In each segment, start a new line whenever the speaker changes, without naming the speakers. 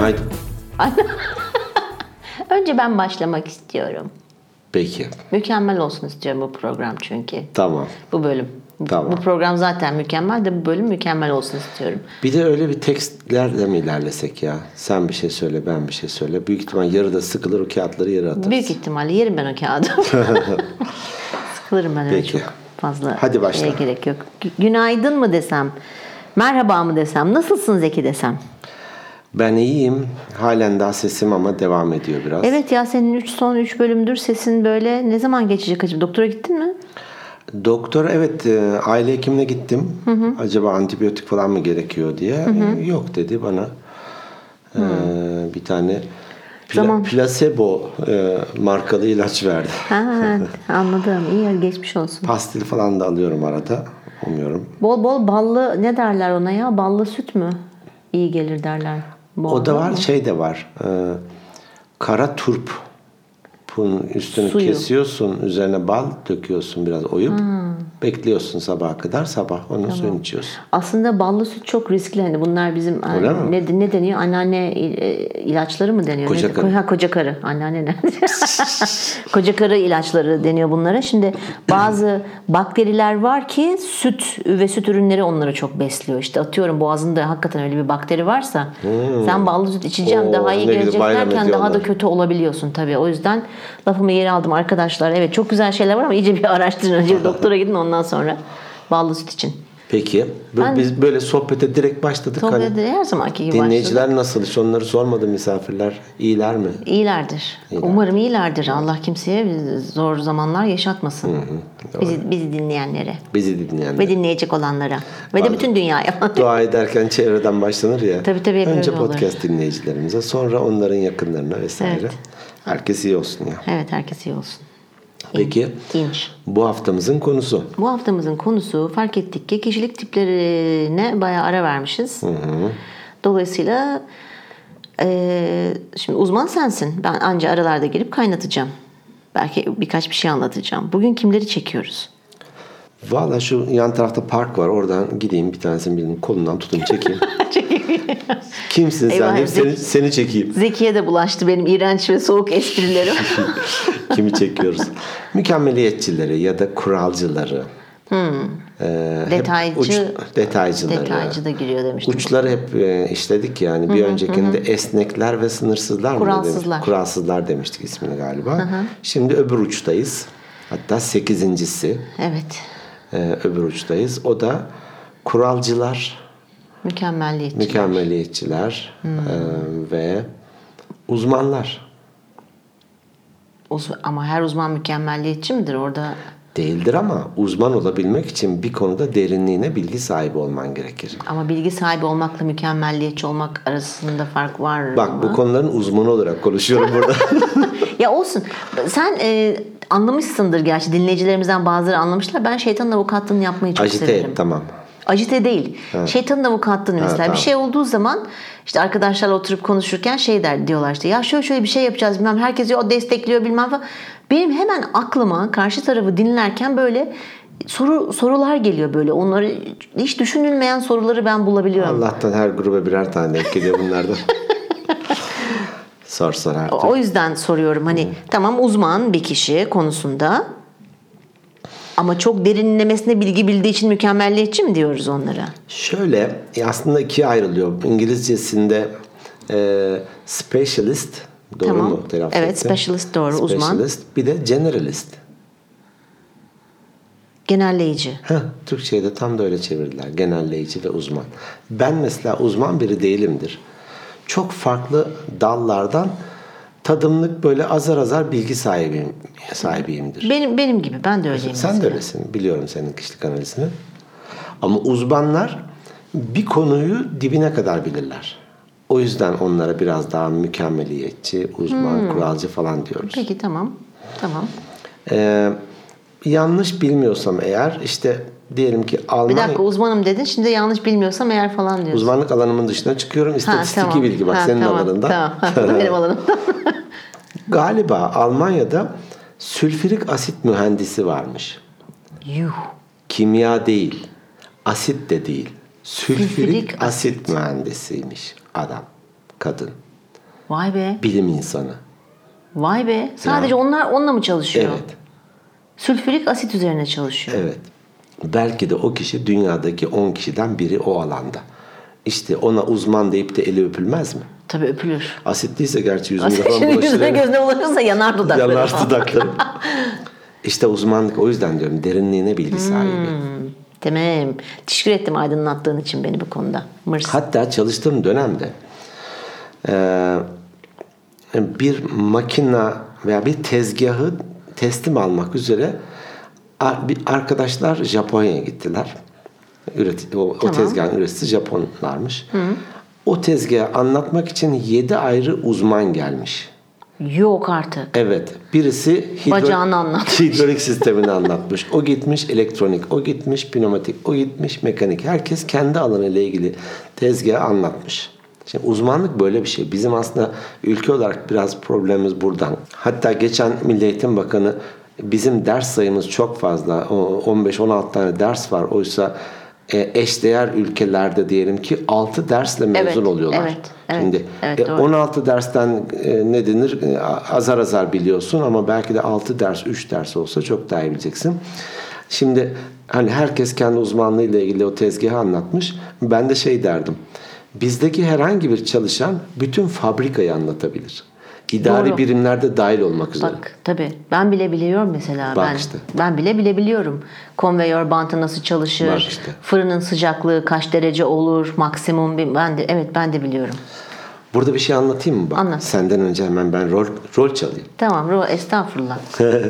Günaydın.
Önce ben başlamak istiyorum.
Peki.
Mükemmel olsun istiyorum bu program çünkü.
Tamam.
Bu bölüm.
Tamam.
Bu program zaten mükemmel de bu bölüm mükemmel olsun istiyorum.
Bir de öyle bir tekstlerle mi ilerlesek ya? Sen bir şey söyle, ben bir şey söyle. Büyük ihtimal yarıda sıkılır o kağıtları yere atarız.
Büyük ihtimalle yerim ben o kağıdı. Sıkılırım ben öyle
Peki.
çok fazla.
Hadi başla.
şeye gerek yok. Gü- Günaydın mı desem? Merhaba mı desem? Nasılsın Zeki desem?
Ben iyiyim. Halen daha sesim ama devam ediyor biraz.
Evet ya senin üç, son 3 bölümdür sesin böyle ne zaman geçecek acaba? Doktora gittin mi?
Doktor evet e, aile hekimine gittim. Acaba antibiyotik falan mı gerekiyor diye. E, Yok dedi bana. E, bir tane pla-
Zaman-
placebo e, markalı ilaç verdi.
Ha, anladım. İyi geçmiş olsun.
Pastil falan da alıyorum arada. Umuyorum.
Bol bol ballı ne derler ona ya? Ballı süt mü? İyi gelir derler.
O da var,
mu?
şey de var. E, kara turp. Bunun üstünü
Suyu.
kesiyorsun, üzerine bal döküyorsun biraz oyup. Bekliyorsun sabaha kadar. Sabah onun suyunu içiyorsun.
Aslında ballı süt çok riskli. Hani bunlar bizim
Öyle mi?
ne, ne deniyor? Anneanne il- e, ilaçları mı deniyor?
Koca
Ne-
karı.
Ha, koca karı. Anneanne ne? koca karı ilaçları deniyor bunlara. Şimdi bazı bakteriler var ki süt ve süt ürünleri onları çok besliyor. İşte atıyorum boğazında hakikaten öyle bir bakteri varsa sen ballı süt içeceğim
Oo,
daha iyi
ne
gelecek derken daha da kötü olabiliyorsun tabii. O yüzden lafımı geri aldım arkadaşlar. Evet çok güzel şeyler var ama iyice bir araştırın. Önce doktora gidin ondan sonra ballı süt için.
Peki. Bu-
Ben-
Biz böyle sohbete direkt başladık.
Tabii
Hani
her zamanki gibi
dinleyiciler nasıl? Hiç onları sormadı misafirler. İyiler mi?
İyilerdir. Umarım iyilerdir. Allah kimseye zor zamanlar yaşatmasın. Bizi, bizi dinleyenlere
Bizi dinleyenler.
ve dinleyecek olanlara ve de bütün dünyaya.
Dua ederken çevreden başlanır ya.
Tabii, tabii,
Önce
öyle olur.
podcast dinleyicilerimize sonra onların yakınlarına vesaire.
Evet.
Herkes iyi olsun ya.
evet herkes iyi olsun.
Peki
İnç.
bu haftamızın konusu.
Bu haftamızın konusu fark ettik ki kişilik tiplerine bayağı ara vermişiz. Dolayısıyla eee, şimdi uzman sensin. Ben anca aralarda girip kaynatacağım. Belki birkaç bir şey anlatacağım. Bugün kimleri çekiyoruz?
Valla şu yan tarafta park var. Oradan gideyim bir tanesini birinin kolundan tutayım çekeyim. Kimsin sen?
Eyvah,
Hep seni, seni çekeyim.
Zekiye de bulaştı benim iğrenç ve soğuk esprilerim.
Kimi çekiyoruz? Mükemmeliyetçileri ya da kuralcıları. Ee, hep
Detaycı-
uç- detaycıları.
Detaycı da giriyor demiştim.
Uçları hep e, işledik yani. Bir öncekinde esnekler ve sınırsızlar mı?
Kuralsızlar.
demiş- Kuralsızlar demiştik ismini galiba. Şimdi öbür uçtayız. Hatta sekizincisi
Evet.
E, öbür uçtayız. O da kuralcılar,
Mükemmelliyetçi.
mükemmeliyetçiler e, ve uzmanlar.
Uz- ama her uzman mükemmelliyetçi midir orada?
Değildir ama uzman olabilmek için bir konuda derinliğine bilgi sahibi olman gerekir.
Ama bilgi sahibi olmakla mükemmelliyetçi olmak arasında fark var mı?
Bak bu konuların uzmanı olarak konuşuyorum burada.
Ya olsun. Sen e, anlamışsındır gerçi. Dinleyicilerimizden bazıları anlamışlar. Ben şeytanın avukatlığını yapmayı çok
Ajite
severim.
tamam.
Acite değil. Şeytanın avukatlığını mesela.
tamam.
Bir şey olduğu zaman işte arkadaşlarla oturup konuşurken şey der diyorlar işte ya şöyle şöyle bir şey yapacağız bilmem herkes diyor, o destekliyor bilmem falan. Benim hemen aklıma karşı tarafı dinlerken böyle soru sorular geliyor böyle. Onları hiç düşünülmeyen soruları ben bulabiliyorum.
Allah'tan her gruba birer tane denk geliyor bunlardan. sor artık.
O yüzden soruyorum hani tamam uzman bir kişi konusunda ama çok derinlemesine bilgi bildiği için mükemmelliyetçi mi diyoruz onlara?
Şöyle e, aslında ikiye ayrılıyor. İngilizcesinde e, specialist doğru
Tamam.
mu telaffuz
Evet,
ettim?
specialist doğru, uzman.
Specialist, bir de generalist.
Genelleyici.
Heh, Türkçe'ye de tam da öyle çevirdiler. Genelleyici ve uzman. Ben mesela uzman biri değilimdir. Çok farklı dallardan tadımlık böyle azar azar bilgi sahibiyim, sahibiyimdir.
Benim benim gibi ben de öyleyim.
Sen de
mesela.
öylesin. Biliyorum senin kişilik analizini. Ama uzmanlar bir konuyu dibine kadar bilirler. O yüzden onlara biraz daha mükemmeliyetçi, uzman,
Hmm.
kuralcı falan diyoruz.
Peki tamam. Tamam.
Ee, yanlış bilmiyorsam eğer işte diyelim ki
Bir
Almanya
dakika uzmanım dedin. Şimdi yanlış bilmiyorsam eğer falan diyorsun.
uzmanlık alanımın dışına çıkıyorum. İstatistiki
tamam.
bilgi bak
Ha,
senin
tamam,
alanında.
Tamam. Benim alanımda.
Galiba Almanya'da sülfürik asit mühendisi varmış.
Yuh.
Kimya değil, asit de değil. Sülfürik,
Sülfürik
asit mühendisiymiş adam, kadın.
Vay be.
Bilim insanı.
Vay be. Sadece onlar onunla mı çalışıyor?
Evet.
Sülfürik asit üzerine çalışıyor.
Evet. Belki de o kişi dünyadaki 10 kişiden biri o alanda. İşte ona uzman deyip de eli öpülmez mi?
Tabii öpülür.
Asitliyse gerçi yüzünde falan
Şimdi yüzüne
bulaşır.
gözüne bulaşırsa yanar dudakları.
Yanar dudakları. işte uzmanlık o yüzden diyorum derinliğine bilgi sahibi.
Tamam. Teşekkür ettim aydınlattığın için beni bu konuda. Mırs.
Hatta çalıştığım dönemde bir makina veya bir tezgahı teslim almak üzere arkadaşlar Japonya'ya gittiler. Üreti, o, o
Tamam.
tezgahın üreticisi Japonlarmış. O tezgahı anlatmak için 7 ayrı uzman gelmiş.
Yok artık.
Evet. Birisi hidro-
Bacağını anlatmış.
hidrolik sistemini anlatmış. O gitmiş elektronik, o gitmiş pneumatik, o gitmiş mekanik. Herkes kendi alanıyla ilgili tezgahı anlatmış. Şimdi uzmanlık böyle bir şey. Bizim aslında ülke olarak biraz problemimiz buradan. Hatta geçen Milli Eğitim Bakanı bizim ders sayımız çok fazla. O 15-16 tane ders var. Oysa e, eşdeğer ülkelerde diyelim ki 6 dersle mezun
Evet,
oluyorlar.
evet, evet,
Şimdi
evet,
e,
doğru.
16 dersten e, ne denir? Azar azar biliyorsun ama belki de 6 ders, 3 ders olsa çok daha iyi bileceksin. Şimdi hani herkes kendi uzmanlığıyla ilgili o tezgahı anlatmış. Ben de şey derdim. Bizdeki herhangi bir çalışan bütün fabrikayı anlatabilir. İdari
Doğru.
birimlerde dahil olmak üzere.
Bak tabii ben bile biliyorum mesela.
Bak
ben,
işte.
ben bile bilebiliyorum. Konveyör bantı nasıl çalışır?
Bak işte.
Fırının sıcaklığı kaç derece olur? Maksimum bir, ben de evet ben de biliyorum.
Burada bir şey anlatayım mı? Bak,
Anlat.
Senden önce hemen ben rol, rol çalayım.
Tamam Ro estağfurullah.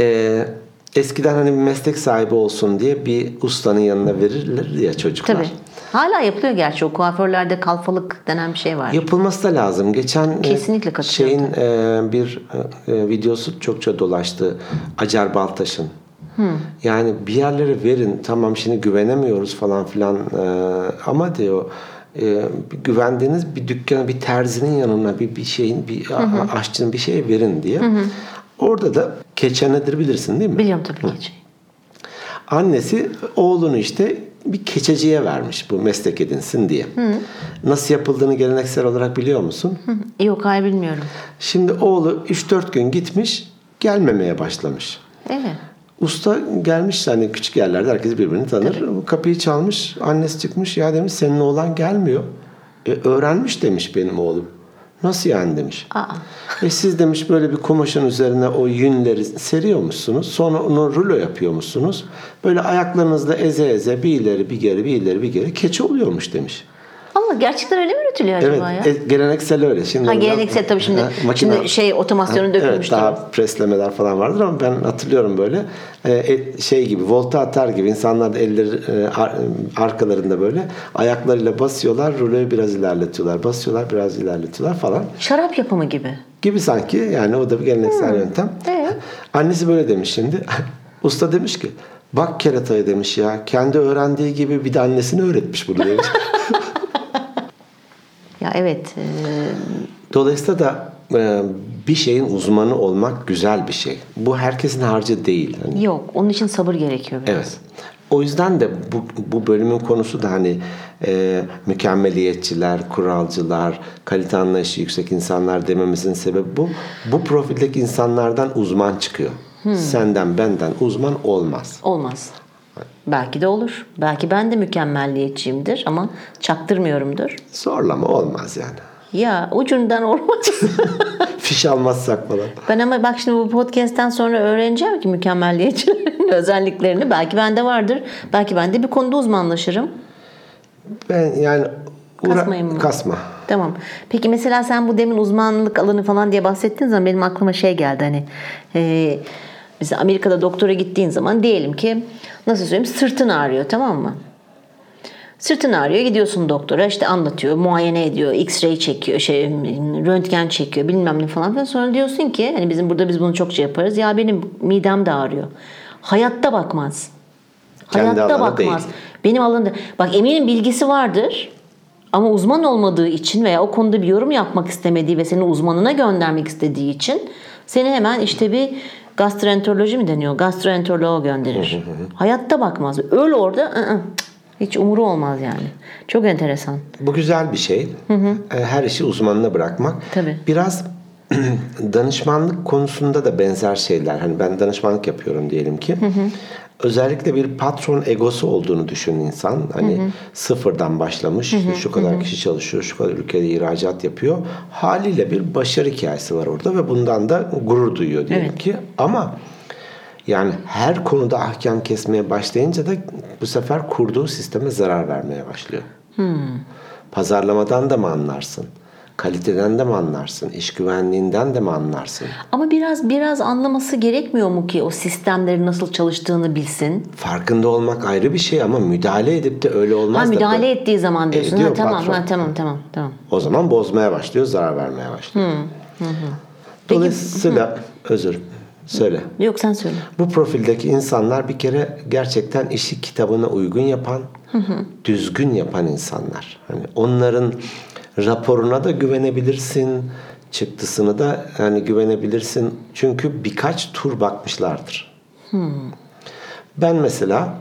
Ee, eskiden hani bir meslek sahibi olsun diye bir ustanın yanına verirler ya çocuklar.
Tabii. Hala yapılıyor gerçi o kuaförlerde kalfalık denen bir şey var.
Yapılması da lazım. Geçen e,
Kesinlikle
şeyin e, bir e, videosu çokça dolaştı. Acar Baltaş'ın. Yani bir yerlere verin. Tamam şimdi güvenemiyoruz falan filan e, ama diyor e, güvendiğiniz bir dükkana bir terzinin yanına bir bir şeyin bir a- aşçının bir şey verin diye. Orada da keçe nedir bilirsin değil mi?
Biliyorum tabii ki.
Annesi oğlunu işte bir keçeciye vermiş bu meslek edinsin diye. Nasıl yapıldığını geleneksel olarak biliyor musun?
Yok hayır bilmiyorum.
Şimdi oğlu 3-4 gün gitmiş gelmemeye başlamış.
Evet.
Usta gelmiş hani küçük yerlerde herkes birbirini tanır. Bu Kapıyı çalmış annesi çıkmış ya demiş senin oğlan gelmiyor. E, öğrenmiş demiş benim oğlum. Nasıl yani demiş.
Aa.
E siz demiş böyle bir kumaşın üzerine o yünleri seriyormuşsunuz. Sonra onu rulo yapıyormuşsunuz. Böyle ayaklarınızla eze eze bir ileri bir geri bir ileri bir geri keçi oluyormuş demiş.
Allah gerçekten öyle mi üretiliyor acaba
Evet,
ya?
e, geleneksel öyle. Şimdi
Ha geleneksel tabii şimdi,
Ha, makine-
şimdi şey otomasyonu
Ha,
dökülmüştür.
Evet, daha preslemeler falan vardır ama ben hatırlıyorum böyle e, e, şey gibi volta atar gibi insanlar da elleri e, ar- arkalarında böyle ayaklarıyla basıyorlar, ruloyu biraz ilerletiyorlar, basıyorlar, biraz ilerletiyorlar falan.
Şarap yapımı gibi.
Gibi sanki yani o da bir geleneksel yöntem.
Evet.
Annesi böyle demiş şimdi. Usta demiş ki bak keratayı demiş ya kendi öğrendiği gibi bir de annesine öğretmiş bunu demiş.
Evet. e,
Dolayısıyla da e, bir şeyin uzmanı olmak güzel bir şey. Bu herkesin harcı değil. Hani,
yok. Onun için sabır gerekiyor biraz.
evet. O yüzden de bu, bu bölümün konusu da hani e, mükemmeliyetçiler, kuralcılar, kalite anlayışı yüksek insanlar dememizin sebebi bu. Bu profildeki insanlardan uzman çıkıyor. Senden benden uzman olmaz.
Olmaz. Belki de olur. Belki ben de mükemmelliyetçiyimdir ama çaktırmıyorumdur.
Zorlama olmaz yani.
Ya ucundan olmaz.
Fiş almazsak falan.
ben ama bak şimdi bu podcast'ten sonra öğreneceğim ki mükemmelliyetçilerin özelliklerini. Belki bende vardır. Belki ben de bir konuda uzmanlaşırım.
Ben yani uğra-
Kasmayayım mı?
kasma.
Tamam. Peki mesela sen bu demin uzmanlık alanı falan diye bahsettiğin zaman benim aklıma şey geldi hani e, mesela Amerika'da doktora gittiğin zaman diyelim ki nasıl söyleyeyim sırtın ağrıyor tamam mı? Sırtın ağrıyor gidiyorsun doktora işte anlatıyor muayene ediyor x-ray çekiyor şey röntgen çekiyor bilmem ne falan filan sonra diyorsun ki hani bizim burada biz bunu çokça yaparız ya benim midem de ağrıyor. Hayatta bakmaz.
Kendi
Hayatta bakmaz.
değil.
Benim alanımda. Bak eminim bilgisi vardır. Ama uzman olmadığı için veya o konuda bir yorum yapmak istemediği ve seni uzmanına göndermek istediği için seni hemen işte bir gastroenteroloji mi deniyor? Gastroenteroloğa gönderir. Hayatta bakmaz. Öl orada ı-ı, Hiç umuru olmaz yani. Çok enteresan.
Bu güzel bir şey. E, Her işi uzmanına bırakmak.
Tabii.
Biraz danışmanlık konusunda da benzer şeyler. Hani ben danışmanlık yapıyorum diyelim ki. Özellikle bir patron egosu olduğunu düşün insan. Hani sıfırdan başlamış. işte şu kadar kişi çalışıyor, şu kadar ülkede ihracat yapıyor. Haliyle bir başarı hikayesi var orada ve bundan da gurur duyuyor diyelim
Evet.
ki. Ama yani her konuda ahkam kesmeye başlayınca da bu sefer kurduğu sisteme zarar vermeye başlıyor. Pazarlamadan da mı anlarsın? Kaliteden de mi anlarsın? İş güvenliğinden de mi anlarsın?
Ama biraz biraz anlaması gerekmiyor mu ki o sistemlerin nasıl çalıştığını bilsin?
Farkında olmak ayrı bir şey ama müdahale edip de öyle olmaz
Ha
da
müdahale
böyle.
ettiği zaman diyorsun.
Ediyor
Ha, tamam,
patron.
ha, tamam, tamam, tamam.
O zaman bozmaya başlıyor, zarar vermeye başlıyor. Dolayısıyla özür söyle.
Yok sen söyle.
Bu profildeki insanlar bir kere gerçekten işi kitabına uygun yapan, düzgün yapan insanlar. Hani onların raporuna da güvenebilirsin, çıktısını da yani güvenebilirsin. Çünkü birkaç tur bakmışlardır. Ben mesela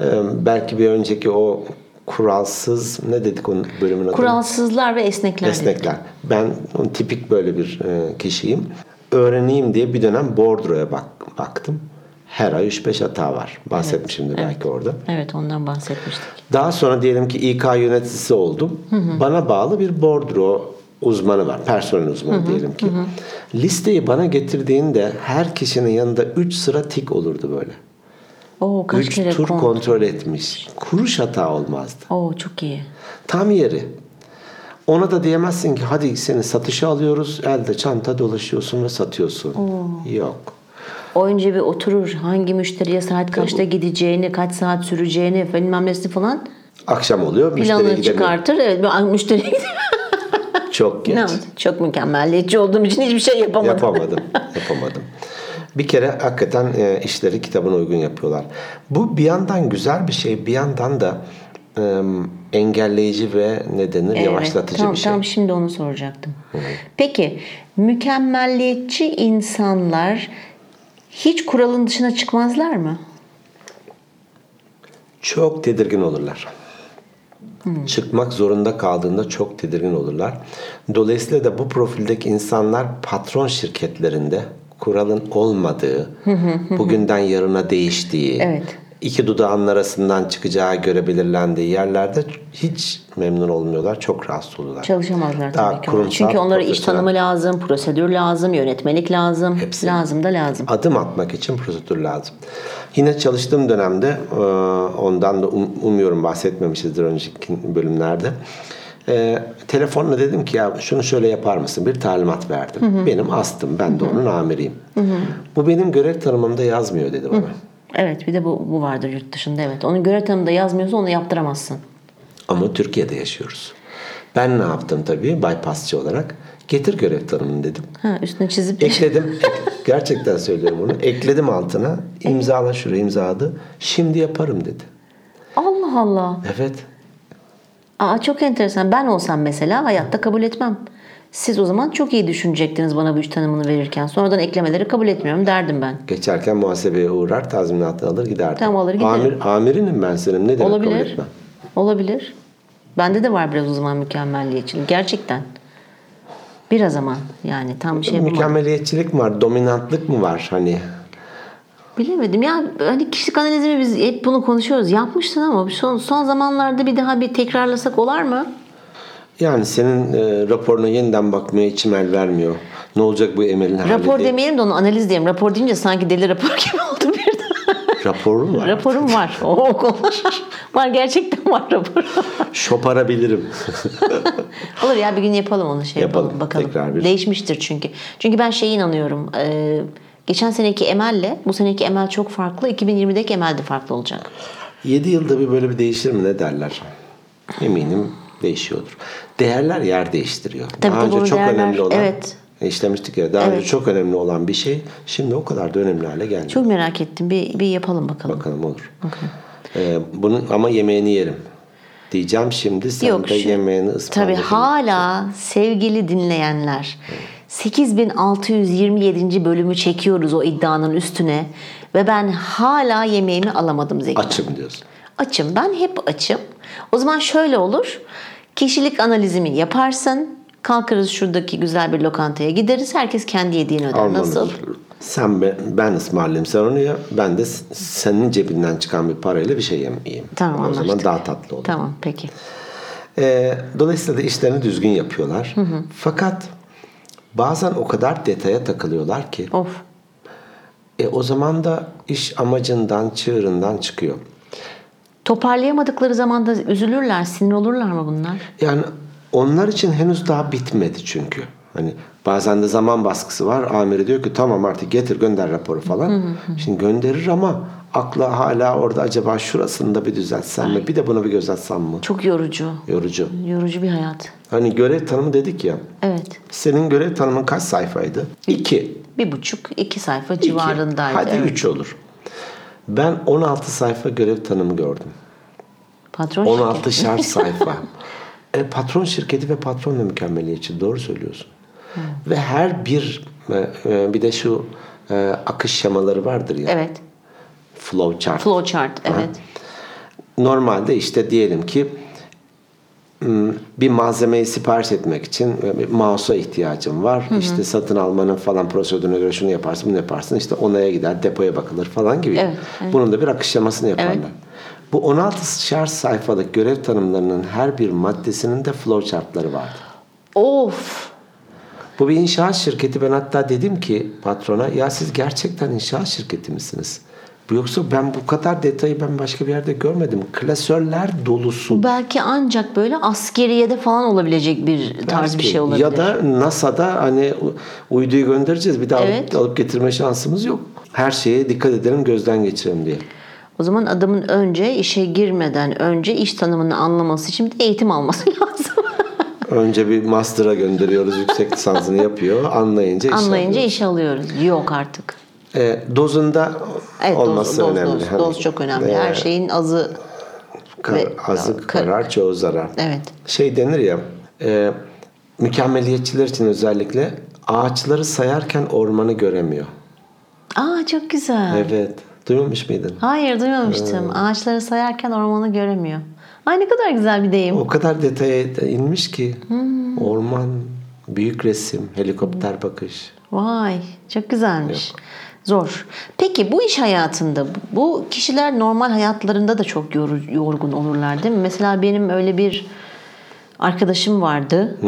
e, belki bir önceki o kuralsız ne dedik onun bölümün adı?
Kuralsızlar ve esnekler. dedik.
Esnekler. Ben onun tipik böyle bir e, kişiyim. Öğreneyim diye bir dönem bordroya bak, baktım. Her ay 3-5 hata var. Bahsetmişimdir belki orada.
Evet ondan bahsetmiştik.
Daha sonra diyelim ki İK yöneticisi oldum. Bana bağlı bir bordro uzmanı var. Personel uzmanı diyelim ki. Listeyi bana getirdiğinde her kişinin yanında 3 sıra tik olurdu böyle.
Oo kaç
3
kere
tur
kont-
kontrol etmiş. Kuruş hata olmazdı.
Oo çok iyi.
Tam yeri. Ona da diyemezsin ki hadi seni satışa alıyoruz. Elde çanta dolaşıyorsun ve satıyorsun. Yok.
O önce bir oturur hangi müşteriye saat kaçta gideceğini, kaç saat süreceğini bilmem nesi falan
Akşam oluyor.
Planını çıkartır. Evet, müşteriye.
Çok geç.
Ne? Çok mükemmelliyetçi olduğum için hiçbir şey yapamadım.
Yapamadım. Yapamadım. Bir kere hakikaten e, işleri kitabına uygun yapıyorlar. Bu bir yandan güzel bir şey, bir yandan da e, engelleyici ve ne denir
Evet,
yavaşlatıcı
tam,
bir şey.
Tam şimdi onu soracaktım. Peki mükemmelliyetçi insanlar hiç kuralın dışına çıkmazlar mı?
Çok tedirgin olurlar. Çıkmak zorunda kaldığında çok tedirgin olurlar. Dolayısıyla da bu profildeki insanlar patron şirketlerinde kuralın olmadığı, bugünden yarına değiştiği,
Evet.
İki dudağın arasından çıkacağı göre belirlendiği yerlerde hiç memnun olmuyorlar. Çok rahatsız oluyorlar.
Çalışamazlar
Daha
tabii ki.
kurumsal,
Çünkü onlara iş tanımı lazım, prosedür lazım, yönetmelik lazım.
Hepsi.
Lazım da lazım.
adım atmak için prosedür lazım. Yine çalıştığım dönemde e, ondan da um- umuyorum bahsetmemişizdir önceki bölümlerde. E, telefonla dedim ki ya şunu şöyle yapar mısın? Bir talimat verdim. Benim astım. Ben de onun amiriyim. Bu benim görev tanımımda yazmıyor dedi bana.
Evet bir de bu, bu vardır yurt dışında evet. Onun görev tanımında yazmıyorsa onu yaptıramazsın.
Ama Türkiye'de yaşıyoruz. Ben ne yaptım tabii bypassçı olarak? Getir görev tanımını dedim.
Ha, üstüne çizip
Ekledim. ek- gerçekten söylüyorum onu. Ekledim altına. İmzala şuraya imzaladı. Şimdi yaparım dedi.
Allah Allah.
Evet.
Aa, çok enteresan. Ben olsam mesela hayatta kabul etmem. Siz o zaman çok iyi düşünecektiniz bana bu iş tanımını verirken. Sonradan eklemeleri kabul etmiyorum derdim ben.
Geçerken muhasebeye uğrar, tazminatını alır giderdim.
Tamam, alır giderim.
Amir, amirinim ben senin. Ne demek kabul
Olabilir.
etmem?
Olabilir. Bende de var biraz o zaman mükemmelliyetçilik. Gerçekten. Biraz ama yani tam şey yapamadım.
Mükemmeliyetçilik mi var? Dominantlık mı var? Hani
Bilemedim ya hani kişilik analizimi biz hep bunu konuşuyoruz. Yapmıştın ama son, son zamanlarda bir daha bir tekrarlasak olar mı?
Yani senin e, raporuna yeniden bakmaya içim el vermiyor. Ne olacak bu Emel'in hali
Rapor
diye.
demeyelim de onu analiz diyelim. Rapor deyince sanki deli rapor gibi oldu birden.
Raporum var.
Raporum var. O var gerçekten var rapor.
Şoparabilirim.
Olur ya bir gün yapalım onu şey yapalım,
Yapalım,
bakalım.
tekrar bir.
Değişmiştir çünkü. Çünkü ben şeye inanıyorum. e, geçen seneki Emel'le bu seneki Emel çok farklı. 2020'deki Emel de farklı olacak.
7 yılda bir böyle bir değişir mi ne derler? Eminim değişiyordur. Değerler yer değiştiriyor.
Tabii,
daha
tabii,
önce çok
değerler-
önemli olan
evet.
işlemiştik ya daha
Evet.
önce çok önemli olan bir şey şimdi o kadar da önemli hale gelmiyor.
Çok merak ettim. Bir, bir yapalım bakalım.
Bakalım olur. Ee, bunun ama yemeğini yerim. Diyeceğim şimdi sen
Yok,
de
şu-
yemeğini
Tabii
ısmarladın.
hala sevgili dinleyenler 8627. bölümü çekiyoruz o iddianın üstüne ve ben hala yemeğimi alamadım Zeki.
Açım diyorsun.
Açım. Ben hep açım. O zaman şöyle olur. Kişilik analizimi yaparsın. Kalkarız şuradaki güzel bir lokantaya gideriz. Herkes kendi yediğini öder.
Almanız.
Nasıl?
Sen ben, ben ısmarlayayım sen onu ya. Ben de senin cebinden çıkan bir parayla bir şey yiyeyim.
Tamam
O zaman
anlaştık.
daha tatlı olur.
Tamam peki.
Ee, dolayısıyla da işlerini düzgün yapıyorlar. Fakat bazen o kadar detaya takılıyorlar ki
Of.
e, o zaman da iş amacından, çığırından çıkıyor.
Toparlayamadıkları zaman da üzülürler, sinir olurlar mı bunlar?
Yani onlar için henüz daha bitmedi çünkü. Hani bazen de zaman baskısı var. Amiri diyor ki tamam artık getir gönder raporu falan. Şimdi gönderir ama akla hala orada acaba şurasını da bir düzeltsem mi? Bir de bunu bir göz atsam mı?
Çok yorucu.
Yorucu.
Yorucu bir hayat.
Hani görev tanımı dedik ya.
Evet.
Senin görev tanımın kaç sayfaydı? İki.
Bir buçuk, iki sayfa
İki.
civarındaydı.
Hadi
evet.
üç olur. Ben 16 sayfa görev tanımı gördüm.
Patron
16
şirketi.
şart sayfa. e, patron şirketi ve patron da mükemmeliyetçi. Doğru söylüyorsun. Ve her bir e, e, bir de şu e, akış şemaları vardır ya.
Evet.
Flow chart.
Flowchart. Evet.
Normalde işte diyelim ki bir malzemeyi sipariş etmek için e, mouse'a ihtiyacım var. İşte satın almanın falan prosedürüne göre şunu yaparsın, bunu yaparsın. İşte onaya gider, depoya bakılır falan gibi.
Evet, evet.
Bunun da bir akış şemasını yaparlar.
Evet.
Bu 16 şart sayfalık görev tanımlarının her bir maddesinin de flowchartları vardı.
Of.
Bu bir inşaat şirketi. Ben hatta dedim ki patrona ya siz gerçekten inşaat şirketi misiniz? Yoksa ben bu kadar detayı ben başka bir yerde görmedim. Klasörler dolusu.
Belki ancak böyle askeriyede falan olabilecek bir tarz bir
Belki.
şey olabilir.
Ya da NASA'da hani uyduyu göndereceğiz. Bir daha alıp-
Evet.
alıp, getirme şansımız yok. Her şeye dikkat edelim, gözden geçirelim diye.
O zaman adamın önce işe girmeden önce iş tanımını anlaması için bir de eğitim alması lazım.
Önce bir master'a gönderiyoruz. yüksek lisansını yapıyor. Anlayınca iş
Anlayınca
alıyor.
işe alıyoruz. Yok artık.
E, dozunda
Evet
olması
doz, doz,
önemli.
doz,
Hani,
doz çok önemli.
e,
Her şeyin azı.
kar-
ve-
azı
kar-
karar, çoğu zarar.
Evet.
Şey denir ya, e, mükemmeliyetçiler için özellikle ağaçları sayarken ormanı göremiyor.
Aa çok güzel.
Evet. Duymamış mıydın?
Hayır duymamıştım. Ağaçları sayarken ormanı göremiyor. Ay ne kadar güzel bir deyim.
O kadar detaya inmiş ki.
Hmm.
Orman, büyük resim, helikopter bakış.
Vay çok güzelmiş. Zor. Peki bu iş hayatında bu kişiler normal hayatlarında da çok yorgun olurlar değil mi? Mesela benim öyle bir arkadaşım vardı.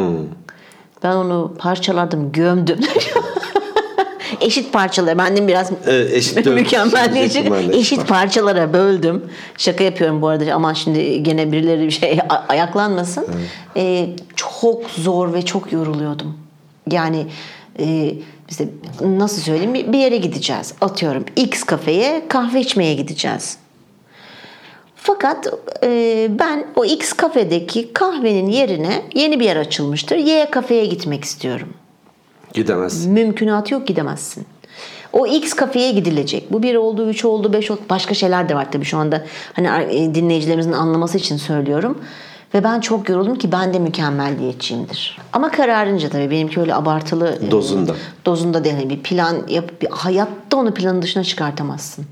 Ben onu parçaladım, gömdüm. eşit parçalara. Bendim biraz
Ee, eşit
mükemmelleyici.
eşit
Eşit parçalara böldüm. Şaka yapıyorum bu arada. Aman şimdi gene birileri bir şey ayaklanmasın. Ee, çok zor ve çok yoruluyordum. Yani e, işte nasıl söyleyeyim bir yere gideceğiz. Atıyorum X kafeye kahve içmeye gideceğiz. Fakat e, ben o X kafedeki kahvenin yerine yeni bir yer açılmıştır. Y kafeye gitmek istiyorum.
Gidemez.
Mümkünatı yok gidemezsin. O X kafeye gidilecek. Bu bir oldu, üç oldu, beş oldu. Başka şeyler de var tabii şu anda. Hani dinleyicilerimizin anlaması için söylüyorum. Ve ben çok yoruldum ki ben de mükemmelliyetçiyimdir. Ama kararınca tabii benimki öyle abartılı. e,
Dozunda.
Dozunda değil. Hani Bir plan yap, bir, hayatta onu planın dışına çıkartamazsın.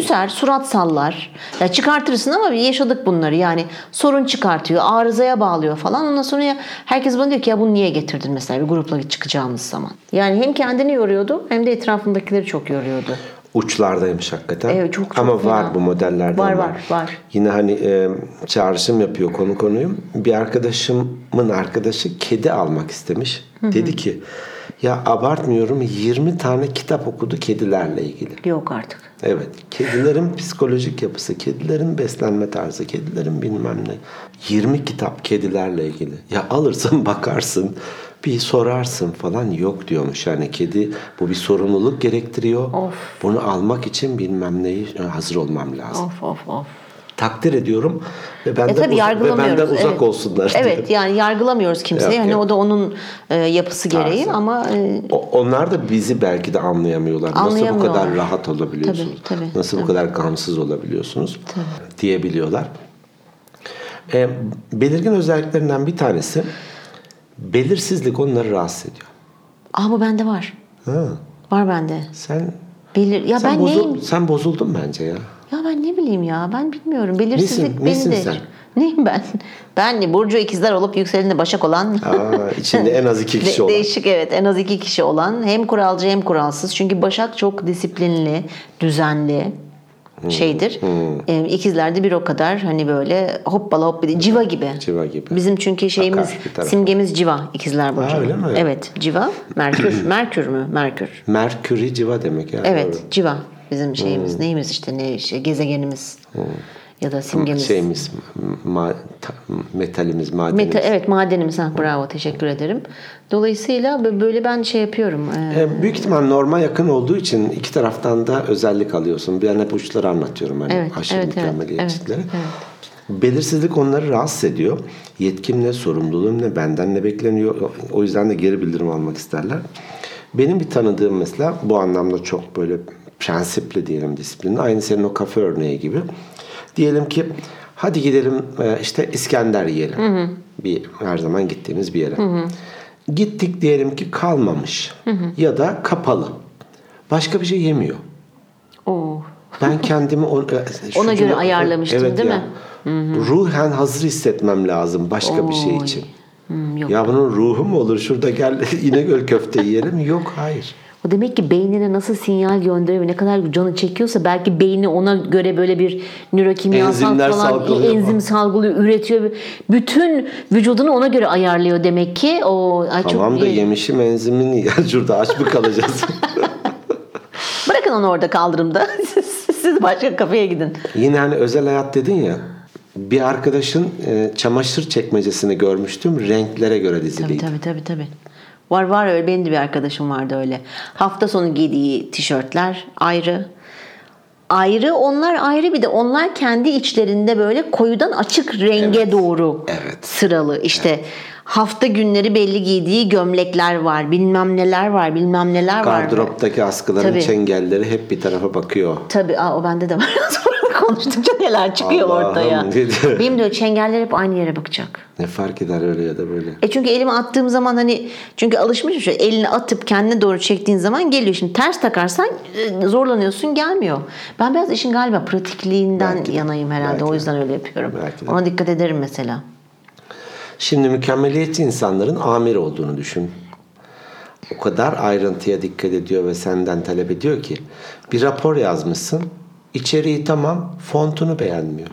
Küser, surat sallar. Ya çıkartırsın ama yaşadık bunları. Yani sorun çıkartıyor, arızaya bağlıyor falan. Ondan sonra ya, herkes bana diyor ki ya bunu niye getirdin mesela bir grupla çıkacağımız zaman. Yani hem kendini yoruyordu hem de etrafındakileri çok yoruyordu.
Uçlardaymış hakikaten.
Evet, çok, çok
Ama
fena.
var bu modellerden.
Var, var, var.
Yine hani e, çağrışım yapıyor konu konuyu. Bir arkadaşımın arkadaşı kedi almak istemiş. Dedi ki ya abartmıyorum 20 tane kitap okudu kedilerle ilgili.
Yok artık.
Evet. Kedilerin psikolojik yapısı, kedilerin beslenme tarzı, kedilerin bilmem ne. 20 kitap kedilerle ilgili. Ya alırsın bakarsın bir sorarsın falan yok diyormuş. Yani kedi bu bir sorumluluk gerektiriyor.
Of.
Bunu almak için bilmem neyi hazır olmam lazım.
Of of of.
Takdir ediyorum ve benden,
E tabii
uz- ve benden uzak
evet.
olsunlar diye.
Evet yani yargılamıyoruz kimseyi.
Yok,
hani o da onun e, yapısı gereği
Tarzı.
ama e,
O- Onlar da bizi belki de anlayamıyorlar. Nasıl bu
Anlayamıyorlar.
kadar rahat olabiliyorsunuz?
Tabii, tabii,
Nasıl bu
tabii.
kadar gamsız olabiliyorsunuz? Diyebiliyorlar. E, belirgin özelliklerinden bir tanesi belirsizlik onları rahatsız ediyor.
Aa bu bende var.
Ha,
Var bende.
sen
Belir ya
sen,
ben
bozul-
neyim?
sen bozuldun bence ya.
Ya ben ne bileyim ya ben bilmiyorum. Belirsizlik
Nesin- nesin
beni de.
sen?
Neyim ben? Ben Burcu ikizler olup yükseleninde başak olan.
Aa, içinde en az iki kişi
De-
olan.
Değişik evet en az iki kişi olan hem kuralcı hem kuralsız. Çünkü Başak çok disiplinli, düzenli
Hmm.
şeydir. Ee, İkizler de bir o kadar hani böyle hoppala hoppala civa gibi.
Civa gibi.
Bizim çünkü şeyimiz
bir
simgemiz civa ikizler burcu.
öyle mi?
Evet civa. Merkür. Merkür mü? Merkür.
Merkürü civa demek ya.
Evet
doğru.
civa bizim şeyimiz.
Hmm.
Neyimiz işte ne şey, gezegenimiz. Ya da simgemiz.
Şeyimiz, ma- ta- metalimiz, madenimiz.
Meta, evet madenimiz. Ha, bravo teşekkür ederim. Dolayısıyla bö- böyle ben şey yapıyorum. e,
E, büyük ihtimal norma yakın olduğu için iki taraftan da özellik alıyorsun. Ben hep uçları anlatıyorum hani
Evet,
aşırı
evet, evet,
mükemmeliyetçilikleri.
evet,
Belirsizlik onları rahatsız ediyor. Yetkim ne, sorumluluğum ne, benden ne bekleniyor. O yüzden de geri bildirim almak isterler. Benim bir tanıdığım mesela bu anlamda çok böyle prensipli diyelim disiplinli. Aynı senin o kafe örneği gibi. Diyelim ki hadi gidelim e, işte İskender yiyelim. Bir her zaman gittiğimiz bir yere. Gittik diyelim ki kalmamış ya da kapalı. Başka bir şey yemiyor.
Oo.
Ben kendimi on- şu
Ona göre ayarlamıştın,
evet
değil
ya.
mi?
Ruhen hazır hissetmem lazım başka bir şey
Oy.
için.
Hmm, yok.
Ya bunun ruhu mu olur? Şurada gel İnegöl köfte yiyelim. Yok hayır.
O demek ki beynine nasıl sinyal gönderiyor ve ne kadar canı çekiyorsa belki beyni ona göre böyle bir nörokimyasal
Enzimler
falan
salgılıyor
enzim
falan.
salgılıyor, üretiyor. Bütün vücudunu ona göre ayarlıyor demek ki. O ay
Tamam
çok
da
iyi.
yemişim enzimini ya şurada aç mı kalacağız?
Bırakın onu orada kaldırımda. siz, siz başka kafeye gidin.
Yine hani özel hayat dedin ya. Bir arkadaşın e, çamaşır çekmecesini görmüştüm. Renklere göre
Tabii
diziliydi.
tabii tabii tabii. Var var öyle benim de bir arkadaşım vardı öyle. Hafta sonu giydiği tişörtler ayrı. Ayrı onlar ayrı bir de onlar kendi içlerinde böyle koyudan açık renge doğru
Evet.
sıralı. İşte hafta günleri belli giydiği gömlekler var, bilmem neler var, bilmem neler var.
Gardıroptaki askıların
Tabii.
çengelleri hep bir tarafa bakıyor.
Tabii aa, o bende de var. Konuştukça neler çıkıyor
Allah'ım
ortaya.
dedi.
Benim de o çengeller hep aynı yere bakacak.
Ne fark eder öyle ya da böyle.
E çünkü elime attığım zaman hani çünkü alışmışım şu elini atıp kendine doğru çektiğin zaman geliyor. Şimdi ters takarsan e, zorlanıyorsun gelmiyor. Ben biraz işin galiba pratikliğinden
Belki de,
yanayım herhalde.
belki
o
de.
yüzden öyle yapıyorum.
Belki de.
Ona dikkat ederim mesela.
Şimdi mükemmeliyetçi insanların amir olduğunu düşün. O kadar ayrıntıya dikkat ediyor ve senden talep ediyor ki bir rapor yazmışsın. İçeriği tamam, fontunu beğenmiyor.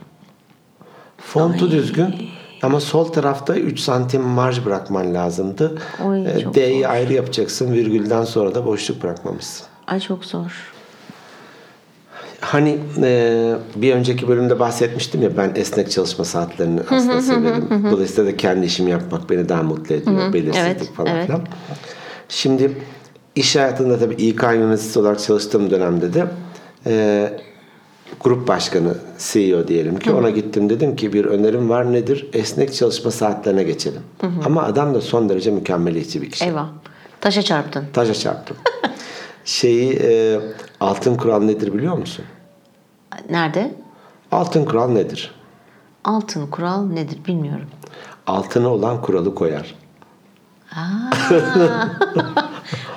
Fontu düzgün ama sol tarafta 3 santim marj bırakman lazımdı.
Oy, çok
D'yi
zor.
ayrı yapacaksın. Virgülden sonra da boşluk bırakmamışsın.
Ay çok zor.
Hani e, bir önceki bölümde bahsetmiştim ya ben esnek çalışma saatlerini aslında severim. Dolayısıyla da kendi işimi yapmak beni daha mutlu ediyor. Belirsizlik
Evet,
falan
evet.
filan. Şimdi iş hayatında tabii İK yöneticisi olarak çalıştığım dönemde de e, grup başkanı CEO diyelim ki ona gittim dedim ki bir önerim var nedir? Esnek çalışma saatlerine geçelim. Ama adam da son derece mükemmeliyetçi bir kişi.
Eyvah. Taşa çarptın.
Taşa çarptım. Şeyi e, altın kural nedir biliyor musun?
Nerede?
Altın kural nedir?
Altın kural nedir bilmiyorum.
Altına olan kuralı koyar.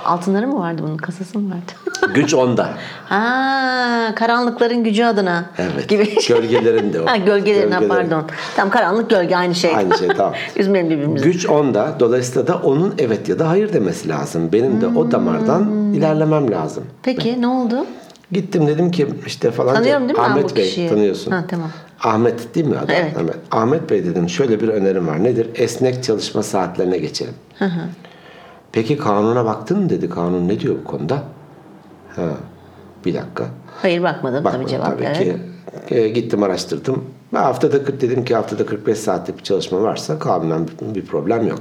Altınları mı vardı bunun? Kasası mı vardı?
Güç onda.
ha, karanlıkların gücü adına.
Evet.
Gibi.
Gölgelerin de o.
ha, gölgelerin, ha,
Gölgelerin.
pardon. Tam karanlık gölge aynı şey.
Aynı şey tamam.
Üzmeyelim birbirimizi.
Güç onda. Dolayısıyla da onun evet ya da hayır demesi lazım. Benim de o damardan
Hmm.
ilerlemem lazım.
Peki ne oldu?
Gittim dedim ki işte falan.
Tanıyorum değil mi ben
Ahmet
bu
Bey
kişiyi?
tanıyorsun.
Ha, tamam.
Ahmet değil mi adı?
Evet.
Ahmet. Ahmet Bey dedim şöyle bir önerim var. Nedir? Esnek çalışma saatlerine geçelim. Peki kanuna baktın mı dedi. Kanun ne diyor bu konuda? Ha. Bir dakika.
Hayır bakmadım
Bakmadım
tabii cevap.
tabii
evet.
ki. E, gittim araştırdım. Ve haftada 40 dedim ki haftada 45 saatlik bir çalışma varsa kanunen bir, problem yok.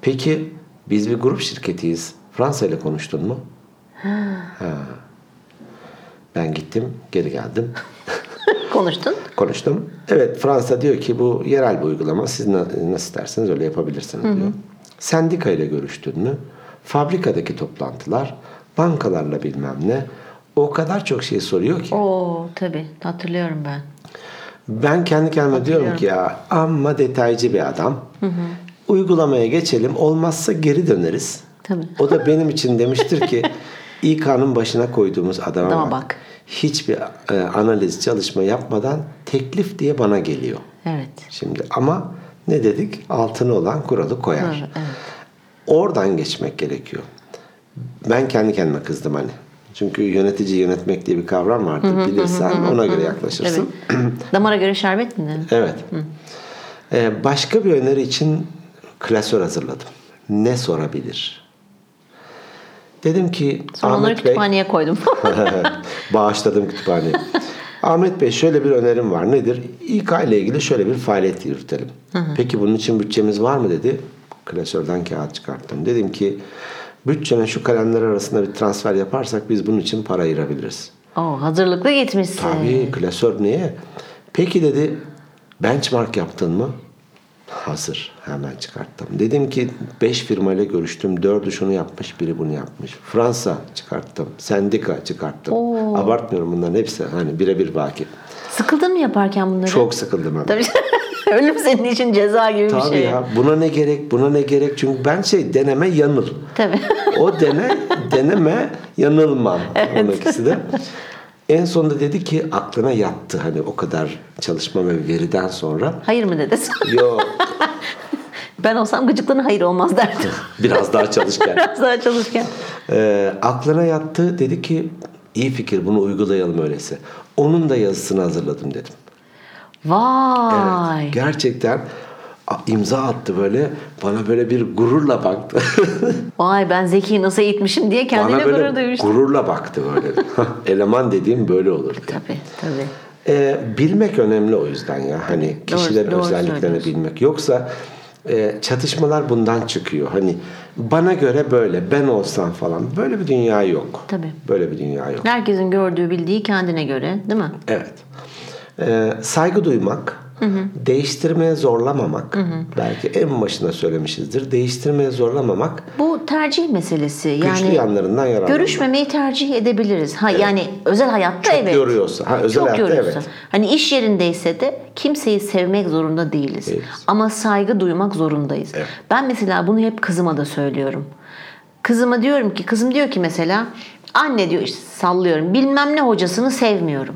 Peki biz bir grup şirketiyiz. Fransa ile konuştun mu? Ha. Ben gittim, geri geldim.
Konuştun.
Konuştum. Evet Fransa diyor ki bu yerel bir uygulama. Siz na- nasıl isterseniz öyle yapabilirsiniz diyor. Sendika ile görüştün mü? Fabrikadaki toplantılar, bankalarla bilmem ne. O kadar çok şey soruyor ki.
Oo tabii hatırlıyorum ben.
Ben kendi kendime diyorum ki ya amma detaycı bir adam. Uygulamaya geçelim. Olmazsa geri döneriz.
Tabii.
O da benim için demiştir ki İK'nın başına koyduğumuz adama
Adama
bak.
bak.
Hiçbir e, analiz çalışma yapmadan teklif diye bana geliyor.
Evet.
Şimdi ama ne dedik? Altını olan kuralı koyar.
Doğru, evet.
Oradan geçmek gerekiyor. Ben kendi kendime kızdım hani. Çünkü yönetici yönetmek diye bir kavram vardır. Bilirsen ona göre
Evet.
yaklaşırsın.
Damara göre şerbet mi?
Evet. Ee, başka bir öneri için klasör hazırladım. Ne sorabilir? Dedim ki
Sonra onları
Ahmet Bey,
kütüphaneye koydum.
bağışladım kütüphaneye. Ahmet Bey şöyle bir önerim var. Nedir? İK ile ilgili şöyle bir faaliyet yürütelim. Peki bunun için bütçemiz var mı dedi. Klasörden kağıt çıkarttım. Dedim ki bütçenin şu kalemler arasında bir transfer yaparsak biz bunun için para ayırabiliriz.
Oo, hazırlıklı gitmişsin.
Tabii klasör niye? Peki dedi benchmark yaptın mı? Hazır. Hemen çıkarttım. Dedim ki 5 firmayla görüştüm. 4'ü şunu yapmış, biri bunu yapmış. Fransa çıkarttım. Sendika çıkarttım.
Oo.
Abartmıyorum bunların hepsi. Hani birebir vakip.
Sıkıldın mı yaparken bunları?
Çok sıkıldım hem.
Tabii. Ölüm senin için ceza gibi bir
Tabii
şey.
ya. Buna ne gerek, buna ne gerek? Çünkü ben şey deneme yanıl.
Tabii.
O dene, deneme yanılmam. Onun ikisi de. En sonunda dedi ki aklına yattı hani o kadar çalışma ve veriden sonra.
Hayır mı dedi?
Yo
Ben olsam gıcıklığına hayır olmaz derdim.
biraz daha çalışken.
Biraz daha çalışken.
Ee, aklına yattı dedi ki iyi fikir bunu uygulayalım öyleyse. Onun da yazısını hazırladım dedim.
Vay.
Gerçekten a- imza attı böyle bana böyle bir gururla baktı.
Vay ben Zeki'yi nasıl eğitmişim diye kendine
bana böyle
gurur duymuştum.
gururla baktı böyle. Eleman dediğim böyle olur diye.
Tabii tabii.
Ee, bilmek önemli o yüzden ya. Hani kişilerin
doğru
özelliklerini
söylüyorsun.
bilmek. Yoksa e, çatışmalar bundan çıkıyor. Hani bana göre böyle, ben olsam falan. Böyle bir dünya yok.
Tabii.
Böyle bir dünya yok.
Herkesin gördüğü bildiği kendine göre değil mi?
Evet. Ee, saygı duymak, değiştirmeye zorlamamak. Belki en başında söylemişizdir. Değiştirmeye zorlamamak
Bu tercih meselesi.
güçlü
Yani
yanlarından yararlanmak.
görüşmemeyi tercih edebiliriz. Ha yani özel hayatta
Çok
evet.
yoruyorsa. Ha, özel
Çok
hayatta
yoruyorsa.
evet.
Hani iş yerindeyse de kimseyi sevmek zorunda değiliz.
Değiliz.
Ama saygı duymak zorundayız.
Evet.
Ben mesela bunu hep kızıma da söylüyorum. Kızıma diyorum ki kızım diyor ki mesela anne diyor işte sallıyorum bilmem ne hocasını sevmiyorum.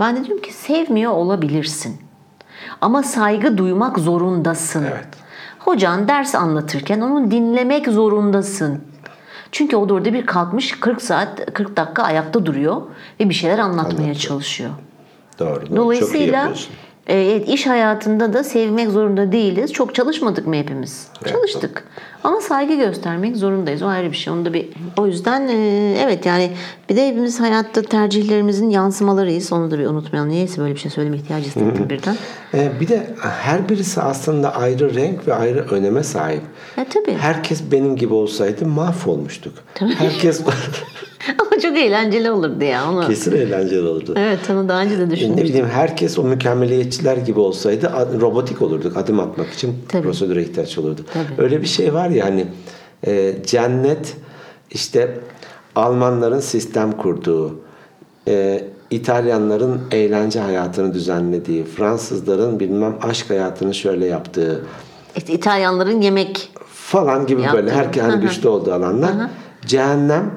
Ben de diyorum ki sevmiyor olabilirsin. Ama saygı duymak zorundasın.
Evet.
Hocan ders anlatırken onu dinlemek zorundasın. Çünkü o da orada bir kalkmış 40 saat 40 dakika ayakta duruyor ve bir şeyler anlatmaya
Anlatıyor.
çalışıyor.
Doğru. doğru. Çok iyi
Dolayısıyla
yapıyorsun.
E, evet, iş hayatında da sevmek zorunda değiliz. Çok çalışmadık mı hepimiz?
Evet,
Çalıştık. Ama saygı göstermek zorundayız. O ayrı bir şey. Onu da bir o yüzden e, evet yani bir de hepimiz hayatta tercihlerimizin yansımalarıyız. Onu da bir unutmayalım. Niyeyse böyle bir şey söyleme ihtiyacı hissettim birden.
Ee, bir de her birisi aslında ayrı renk ve ayrı öneme sahip.
E tabii.
Herkes benim gibi olsaydı mahvolmuştuk. Herkes
Ama çok eğlenceli olurdu ya. Onu,
kesin eğlenceli olurdu.
Evet onu daha önce de
Ne
düşünmüştüm.
bileyim herkes o mükemmeliyetçiler gibi olsaydı robotik olurduk. Adım atmak için
Tabii.
prosedüre ihtiyaç olurdu.
Tabii.
Öyle bir şey var ya hani e, cennet işte Almanların sistem kurduğu, e, İtalyanların eğlence hayatını düzenlediği, Fransızların bilmem aşk hayatını şöyle yaptığı
İşte İtalyanların yemek
falan gibi
Yaptı.
böyle herkes
Hı
hani güçlü olduğu alanlar. Cehennem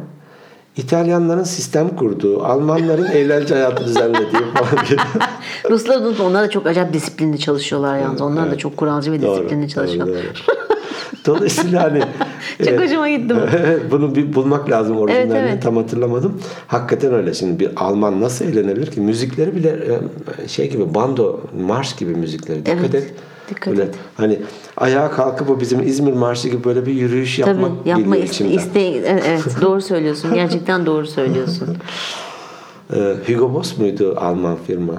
İtalyanların sistem kurduğu, Almanların eğlence hayatı düzenlediği falan gibi.
Ruslar unutma onlar da çok acayip disiplinli çalışıyorlar yalnız. Onlar da çok kuralcı ve disiplinli çalışıyorlar.
doğru. Dolayısıyla hani
Çok
e,
hoşuma gitti bu.
bunu bir bulmak lazım orijinalini
Evet, evet.
tam hatırlamadım. Hakikaten öyle şimdi bir Alman nasıl eğlenebilir ki? Müzikleri bile e, şey gibi bando marş gibi müzikleri. Dikkat
Evet,
et.
Dikkat
Böyle
et.
Hani ayağa kalkıp o bizim İzmir marşı gibi böyle bir yürüyüş
Tabii
yapmak
yapma
geliyor
iste, iste evet, evet, doğru söylüyorsun. Gerçekten doğru söylüyorsun.
Ee, Hugo Boss muydu Alman firma?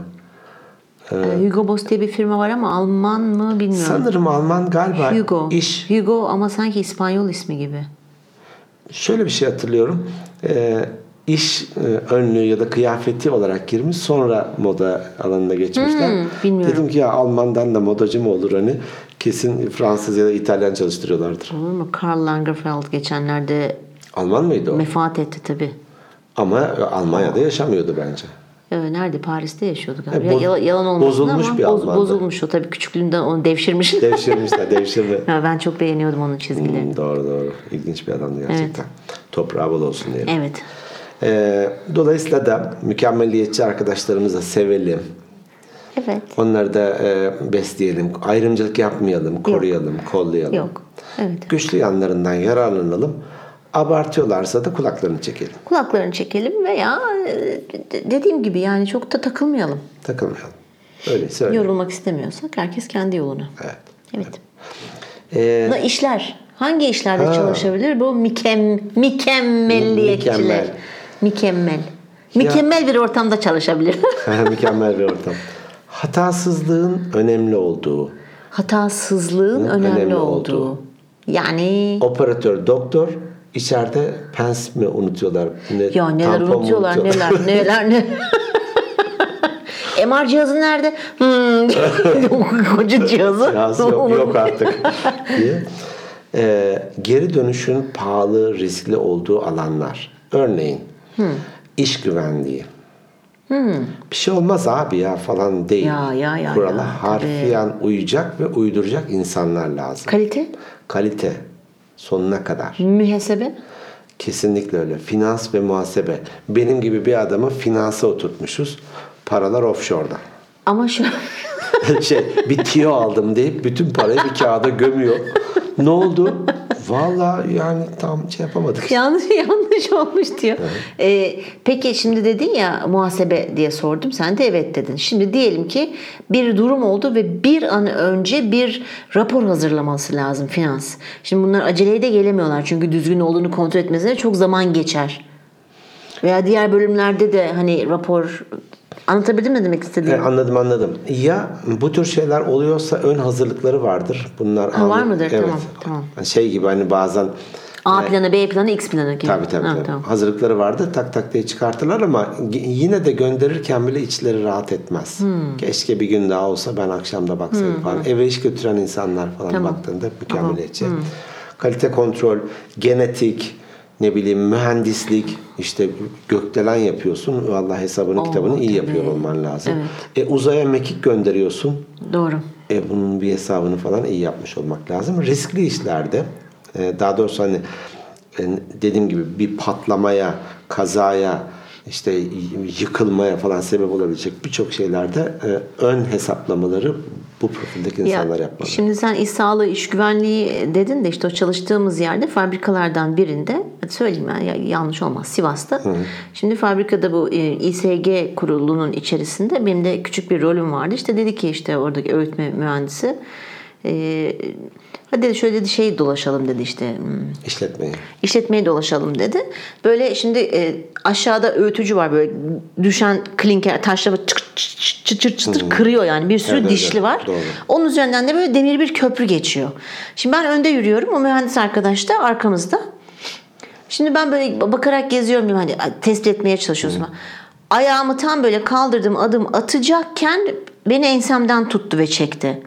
Ee, Hugo Boss diye bir firma var ama Alman mı bilmiyorum.
Sanırım Alman galiba
Hugo.
iş
Hugo ama sanki İspanyol ismi gibi.
şöyle bir şey hatırlıyorum. Ee, iş e, önlüğü ya da kıyafeti olarak girmiş sonra moda alanına geçmişler.
Hmm, bilmiyorum.
Dedim ki ya Almandan da modacı mı olur hani kesin Fransız ya da İtalyan çalıştırıyorlardır.
Olur mu? Karl Lagerfeld geçenlerde
Alman mıydı o?
vefat etti tabii.
Ama Almanya'da yaşamıyordu bence.
Evet, nerede? Paris'te yaşıyordu galiba.
E, boz-
yalan, yalan olmasın
bozulmuş
ama
bir
boz- bozulmuş o tabii küçüklüğünden onu devşirmiş.
Devşirmişler, devşirme.
ya ben çok beğeniyordum onun çizgilerini.
Hmm, doğru doğru. İlginç bir adamdı gerçekten. Toprağı bol olsun diyelim.
Evet.
Ee, dolayısıyla da mükemmeliyetçi arkadaşlarımızı sevelim.
Evet.
Onları da e, besleyelim. Ayrımcılık yapmayalım, koruyalım, kollayalım.
Yok. Evet.
Güçlü yanlarından yararlanalım. Abartıyorlarsa da kulaklarını çekelim.
Kulaklarını çekelim veya e, dediğim gibi yani çok da takılmayalım.
Takılmayalım. Öyle.
Yorulmak istemiyorsak herkes kendi yoluna.
Evet.
Evet.
Ee,
Buna işler. Hangi işlerde çalışabilir? Bu mükem, mükemmelliyetçiler.
Mükemmel.
Mükemmel. Mükemmel bir ortamda çalışabilir.
mükemmel bir ortam. Hatasızlığın önemli olduğu.
Hatasızlığın önemli,
önemli
olduğu.
olduğu.
Yani
Operatör, doktor içeride pens mi unutuyorlar? Ne,
ya neler unutuyorlar
unutuyorlar?
neler neler ne. MR cihazı nerede? Hmm. Koca cihazı.
Cihaz yok, yok artık diye. Ee, geri dönüşün pahalı, riskli olduğu alanlar. Örneğin iş güvenliği. Bir şey olmaz abi ya falan değil.
Ya, ya, ya,
Kurala
ya,
harfiyen uyacak ve uyduracak insanlar lazım.
Kalite,
Kalite sonuna kadar.
mühesebe.
Kesinlikle öyle. Finans ve muhasebe. Benim gibi bir adamı finansa oturtmuşuz. Paralar offshore'da.
Ama şu
şey bir tiyo aldım deyip bütün parayı bir kağıda gömüyor. Ne oldu? Vallahi yani tam şey yapamadık.
yanlış yanlış olmuş diyor. Ee, peki şimdi dedin ya muhasebe diye sordum. Sen de evet dedin. Şimdi diyelim ki bir durum oldu ve bir an önce bir rapor hazırlaması lazım finans. Şimdi bunlar aceleye de gelemiyorlar. Çünkü düzgün olduğunu kontrol etmesine çok zaman geçer. Veya diğer bölümlerde de hani rapor anlatabildim mi demek
E,
istediğimi?
anladım anladım. Ya bu tür şeyler oluyorsa ön hazırlıkları vardır. Bunlar
Ha, var mıdır?
Evet.
Tamam, tamam.
Şey gibi hani bazen
A planı, B planı, X planı gibi.
Tabii tabii.
Ha,
tabii.
tamam.
Hazırlıkları vardı tak tak diye çıkartırlar ama yine de gönderirken bile içleri rahat etmez.
Hmm.
Keşke bir gün daha olsa ben akşamda baksaydım falan. Eve iş götüren insanlar falan
Tamam.
baktığında mükemmeliyetçi. Kalite kontrol, genetik, ne bileyim mühendislik işte gökdelen yapıyorsun. Vallahi hesabını
Oo,
kitabını iyi yapıyor olman lazım.
Evet.
E, uzaya mekik gönderiyorsun.
Doğru.
E, bunun bir hesabını falan iyi yapmış olmak lazım. Riskli işlerde e, daha doğrusu hani e, dediğim gibi bir patlamaya, kazaya, işte yıkılmaya falan sebep olabilecek birçok şeylerde e, ön hesaplamaları bu profildeki insanlar
Ya,
yapmalı.
Şimdi sen iş sağlığı, iş güvenliği dedin de işte o çalıştığımız yerde fabrikalardan birinde söyleyeyim ben ya- yanlış olmaz Sivas'ta. Şimdi fabrikada bu e, İSG kurulunun içerisinde benim de küçük bir rolüm vardı. İşte dedi ki işte oradaki öğütme mühendisi e, hadi şöyle dedi şey dolaşalım dedi işte hmm,
İşletmeyi.
işletmeye dolaşalım dedi. Böyle şimdi e, aşağıda öğütücü var böyle düşen klinker taşla böyle çıt çıt çıt çıt çıt çıtır kırıyor yani bir sürü
Evet,
dişli
evet.
var.
Doğru.
Onun üzerinden de böyle demir bir köprü geçiyor. Şimdi ben önde yürüyorum o mühendis arkadaş da arkamızda. Şimdi ben böyle bakarak geziyorum hani tespit etmeye çalışıyorsun. Ayağımı tam böyle kaldırdım adım atacakken beni ensemden tuttu ve çekti.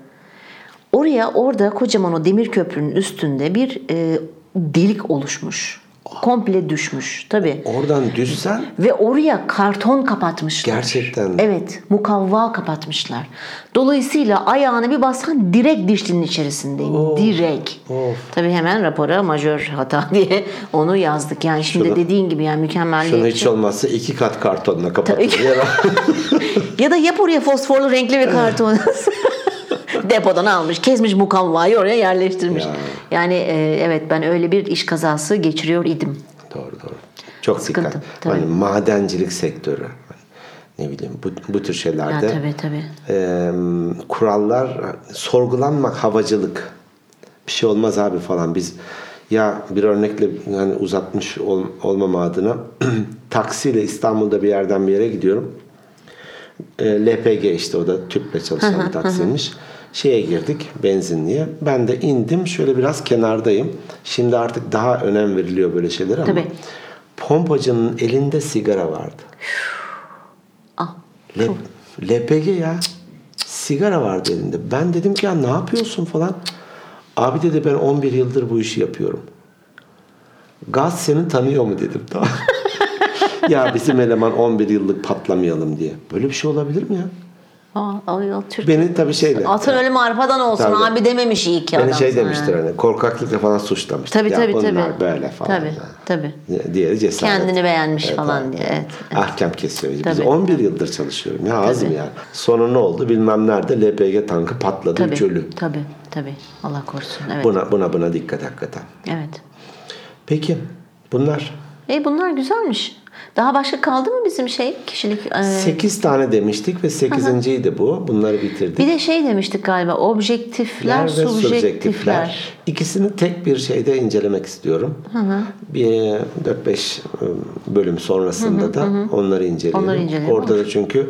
Oraya orada kocaman o demir köprünün üstünde bir e, delik oluşmuş. Komple düşmüş tabii.
Oradan düşsen
Ve oraya karton kapatmışlar.
Gerçekten?
Evet, mukavva kapatmışlar. Dolayısıyla ayağını bir bassan direkt dişlinin içerisindeyim. Direkt.
Of.
Tabii hemen rapora majör hata diye onu yazdık. Yani şimdi
Şunu-
dediğin gibi yani mükemmelliyetçi.
şunu hiç olmazsa iki kat kartonla kapatın. Ya da
yap oraya fosforlu renkli bir karton. Depodan almış, kesmiş mukavvayı oraya yerleştirmiş.
Ya.
Yani e, evet ben öyle bir iş kazası geçiriyor idim.
Doğru doğru. Çok
Sıkıntı,
dikkat.
tabii.
Hani madencilik sektörü. Hani ne bileyim bu, bu tür
Ya
şeylerde
tabii tabii.
e, kurallar sorgulanmak havacılık. Bir şey olmaz abi falan. Biz ya bir örnekle yani uzatmış ol, olmama adına taksiyle İstanbul'da bir yerden bir yere gidiyorum. E, LPG işte o da tüple çalışan bir taksiymiş. Şeye girdik benzinliğe. Ben de indim şöyle biraz kenardayım. Şimdi artık daha önem veriliyor böyle şeylere ama
Tabii.
pompacının elinde sigara vardı.
Ah,
L- LPG ya. Sigara vardı elinde. Ben dedim ki ya ne yapıyorsun falan. Abi dedi ben 11 yıldır bu işi yapıyorum. Gaz seni tanıyor mu dedim. Tamam. ya bizim eleman 11 yıllık patlamayalım diye. Böyle bir şey olabilir mi ya?
Aa, ay, Türk.
Beni tabii şeyle.
Atın ölümü arpadan olsun
Tabii.
abi dememiş iyi ki adam.
Beni şey
sana.
demiştir hani korkaklıkla falan suçlamıştır.
Tabii
ya
tabii tabii.
böyle falan.
Tabii
ya.
tabii.
Diğeri cesaret.
Kendini beğenmiş
Evet,
falan
evet.
diye. Evet.
Ahkam kesiyor. Biz
Tabii.
11 yıldır çalışıyorum. Ya az mı yani? Sonu ne oldu? Bilmem nerede LPG tankı patladı.
Tabii.
Üç ölü.
Tabii. Tabii. Allah korusun. Evet.
Buna, buna buna dikkat hakikaten.
Evet.
Peki bunlar
E bunlar güzelmiş. Daha başka kaldı mı bizim şey kişilik? e,
8 tane demiştik ve 8.ydi bu. Bunları bitirdik.
bir de şey demiştik galiba objektifler,
ve
subjektifler.
İkisini tek bir şeyde incelemek istiyorum. Bir 4-5 bölüm sonrasında da onları inceleyelim.
Onları inceleyelim,
Orada da çünkü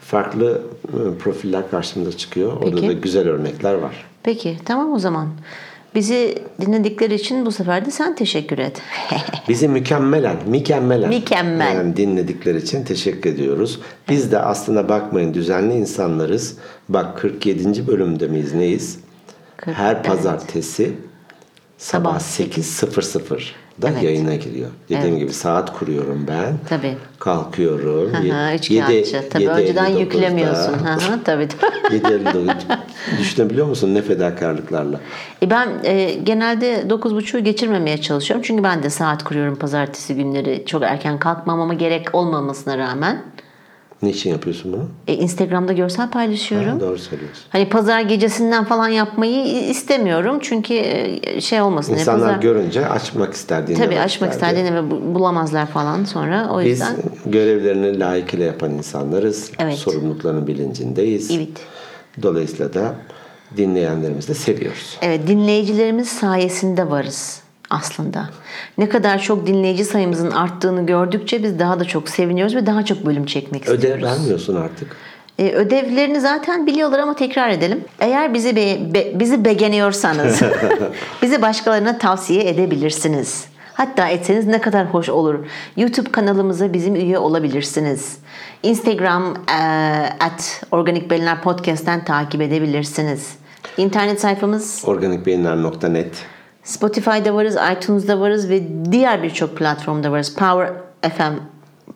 farklı e, profiller karşımıza çıkıyor. Orada
Peki.
da güzel örnekler var.
Peki tamam o zaman. Bizi dinledikleri için bu sefer de sen teşekkür et.
Bizi mükemmelen, mükemmelen
Mükemmel.
yani dinledikleri için teşekkür ediyoruz. Biz de aslında bakmayın düzenli insanlarız. Bak 47. bölümde miyiz neyiz?
Kırk-
Her
evet.
pazartesi sabah
Sabah
8.00'da
Evet.
yayına giriyor. Dediğim
Evet.
gibi saat kuruyorum ben.
Tabii.
Kalkıyorum.
Hı
Ye-
hı, Üçkağıtçı. Tabii
yedi
önceden
59'da.
yüklemiyorsun. Hı, tabii.
7.59. Düşünebiliyor musun ne fedakarlıklarla?
E ben e, genelde 9.30'u geçirmemeye çalışıyorum. Çünkü ben de saat kuruyorum pazartesi günleri. Çok erken kalkmamama gerek olmamasına rağmen.
Niçin yapıyorsun bunu?
E, Instagram'da görsel paylaşıyorum.
Ha, doğru söylüyorsun.
Hani pazar gecesinden falan yapmayı istemiyorum. Çünkü e, şey olmasın. diye,
İnsanlar
pazar...
görünce açmak ister dinlemek
Tabii açmak
ister
ister
diye.
dinleme bu- bulamazlar falan sonra. O
Biz
yüzden
görevlerini layıkıyla yapan insanlarız.
Evet.
Sorumluluklarının bilincindeyiz.
Evet.
Dolayısıyla da dinleyenlerimizi de seviyoruz.
evet dinleyicilerimiz sayesinde varız aslında. Ne kadar çok dinleyici sayımızın arttığını gördükçe biz daha da çok seviniyoruz ve daha çok bölüm çekmek
Ödev
istiyoruz.
vermiyorsun artık.
E, ödevlerini zaten biliyorlar ama tekrar edelim. Eğer bizi be- be- bizi beğeniyorsanız bizi başkalarına tavsiye edebilirsiniz. Hatta etseniz ne kadar hoş olur. YouTube kanalımıza bizim üye olabilirsiniz. Instagram e, at Organik Beyinler Podcast'ten takip edebilirsiniz. İnternet sayfamız
Organikbeyinler.net
Spotify'da varız, iTunes'da varız ve diğer birçok platformda varız. Power FM,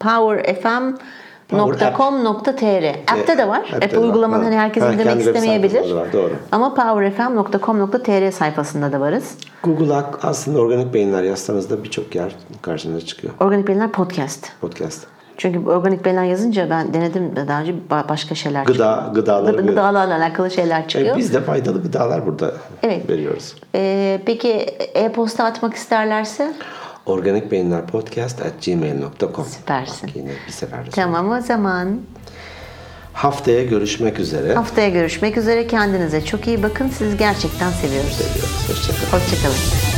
powerfm.com.tr App'te de var. App
var.
uygulamanı
Ha.
hani herkes
Ha, web
istemeyebilir.
var, doğru.
Ama powerfm.com.tr sayfasında da varız.
Google'a aslında organik beyinler yazsanız da birçok yer karşınıza çıkıyor.
Organik Beyinler Podcast.
Podcast.
Çünkü organik beyinler yazınca ben denedim de daha önce ba- başka şeyler çıkıyor.
Gıda, gıdaları
Gıda- Gıdalarla alakalı şeyler çıkıyor.
E, biz de faydalı gıdalar burada
Evet.
veriyoruz.
Ee, peki e-posta atmak isterlerse?
Organikbeyinlerpodcast at gmail.com
Süpersin.
Bak yine bir seferde.
Tamam o zaman.
Haftaya görüşmek üzere.
Haftaya görüşmek üzere. Kendinize çok iyi bakın. Sizi gerçekten seviyoruz.
Hoşçakalın.
Hoşçakalın.